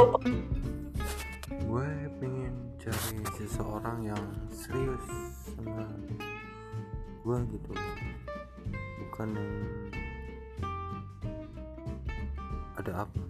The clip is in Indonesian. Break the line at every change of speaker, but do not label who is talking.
tahu
gue pengen cari seseorang yang serius sama gue gitu. Bukan yang ada apa